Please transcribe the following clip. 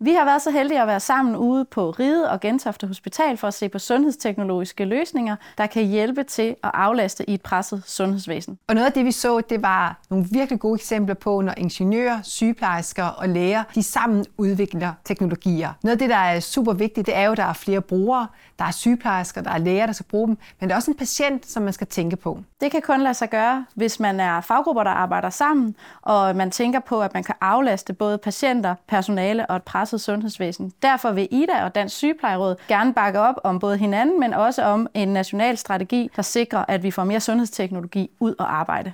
Vi har været så heldige at være sammen ude på Ride og Gentofte Hospital for at se på sundhedsteknologiske løsninger, der kan hjælpe til at aflaste i et presset sundhedsvæsen. Og noget af det, vi så, det var nogle virkelig gode eksempler på, når ingeniører, sygeplejersker og læger, de sammen udvikler teknologier. Noget af det, der er super vigtigt, det er jo, at der er flere brugere. Der er sygeplejersker, der er læger, der skal bruge dem, men der er også en patient, som man skal tænke på. Det kan kun lade sig gøre, hvis man er faggrupper, der arbejder sammen, og man tænker på, at man kan aflaste både patienter, personale og et presset sundhedsvæsen. Derfor vil Ida og Dansk Sygeplejeråd gerne bakke op om både hinanden, men også om en national strategi, der sikrer, at vi får mere sundhedsteknologi ud og arbejde.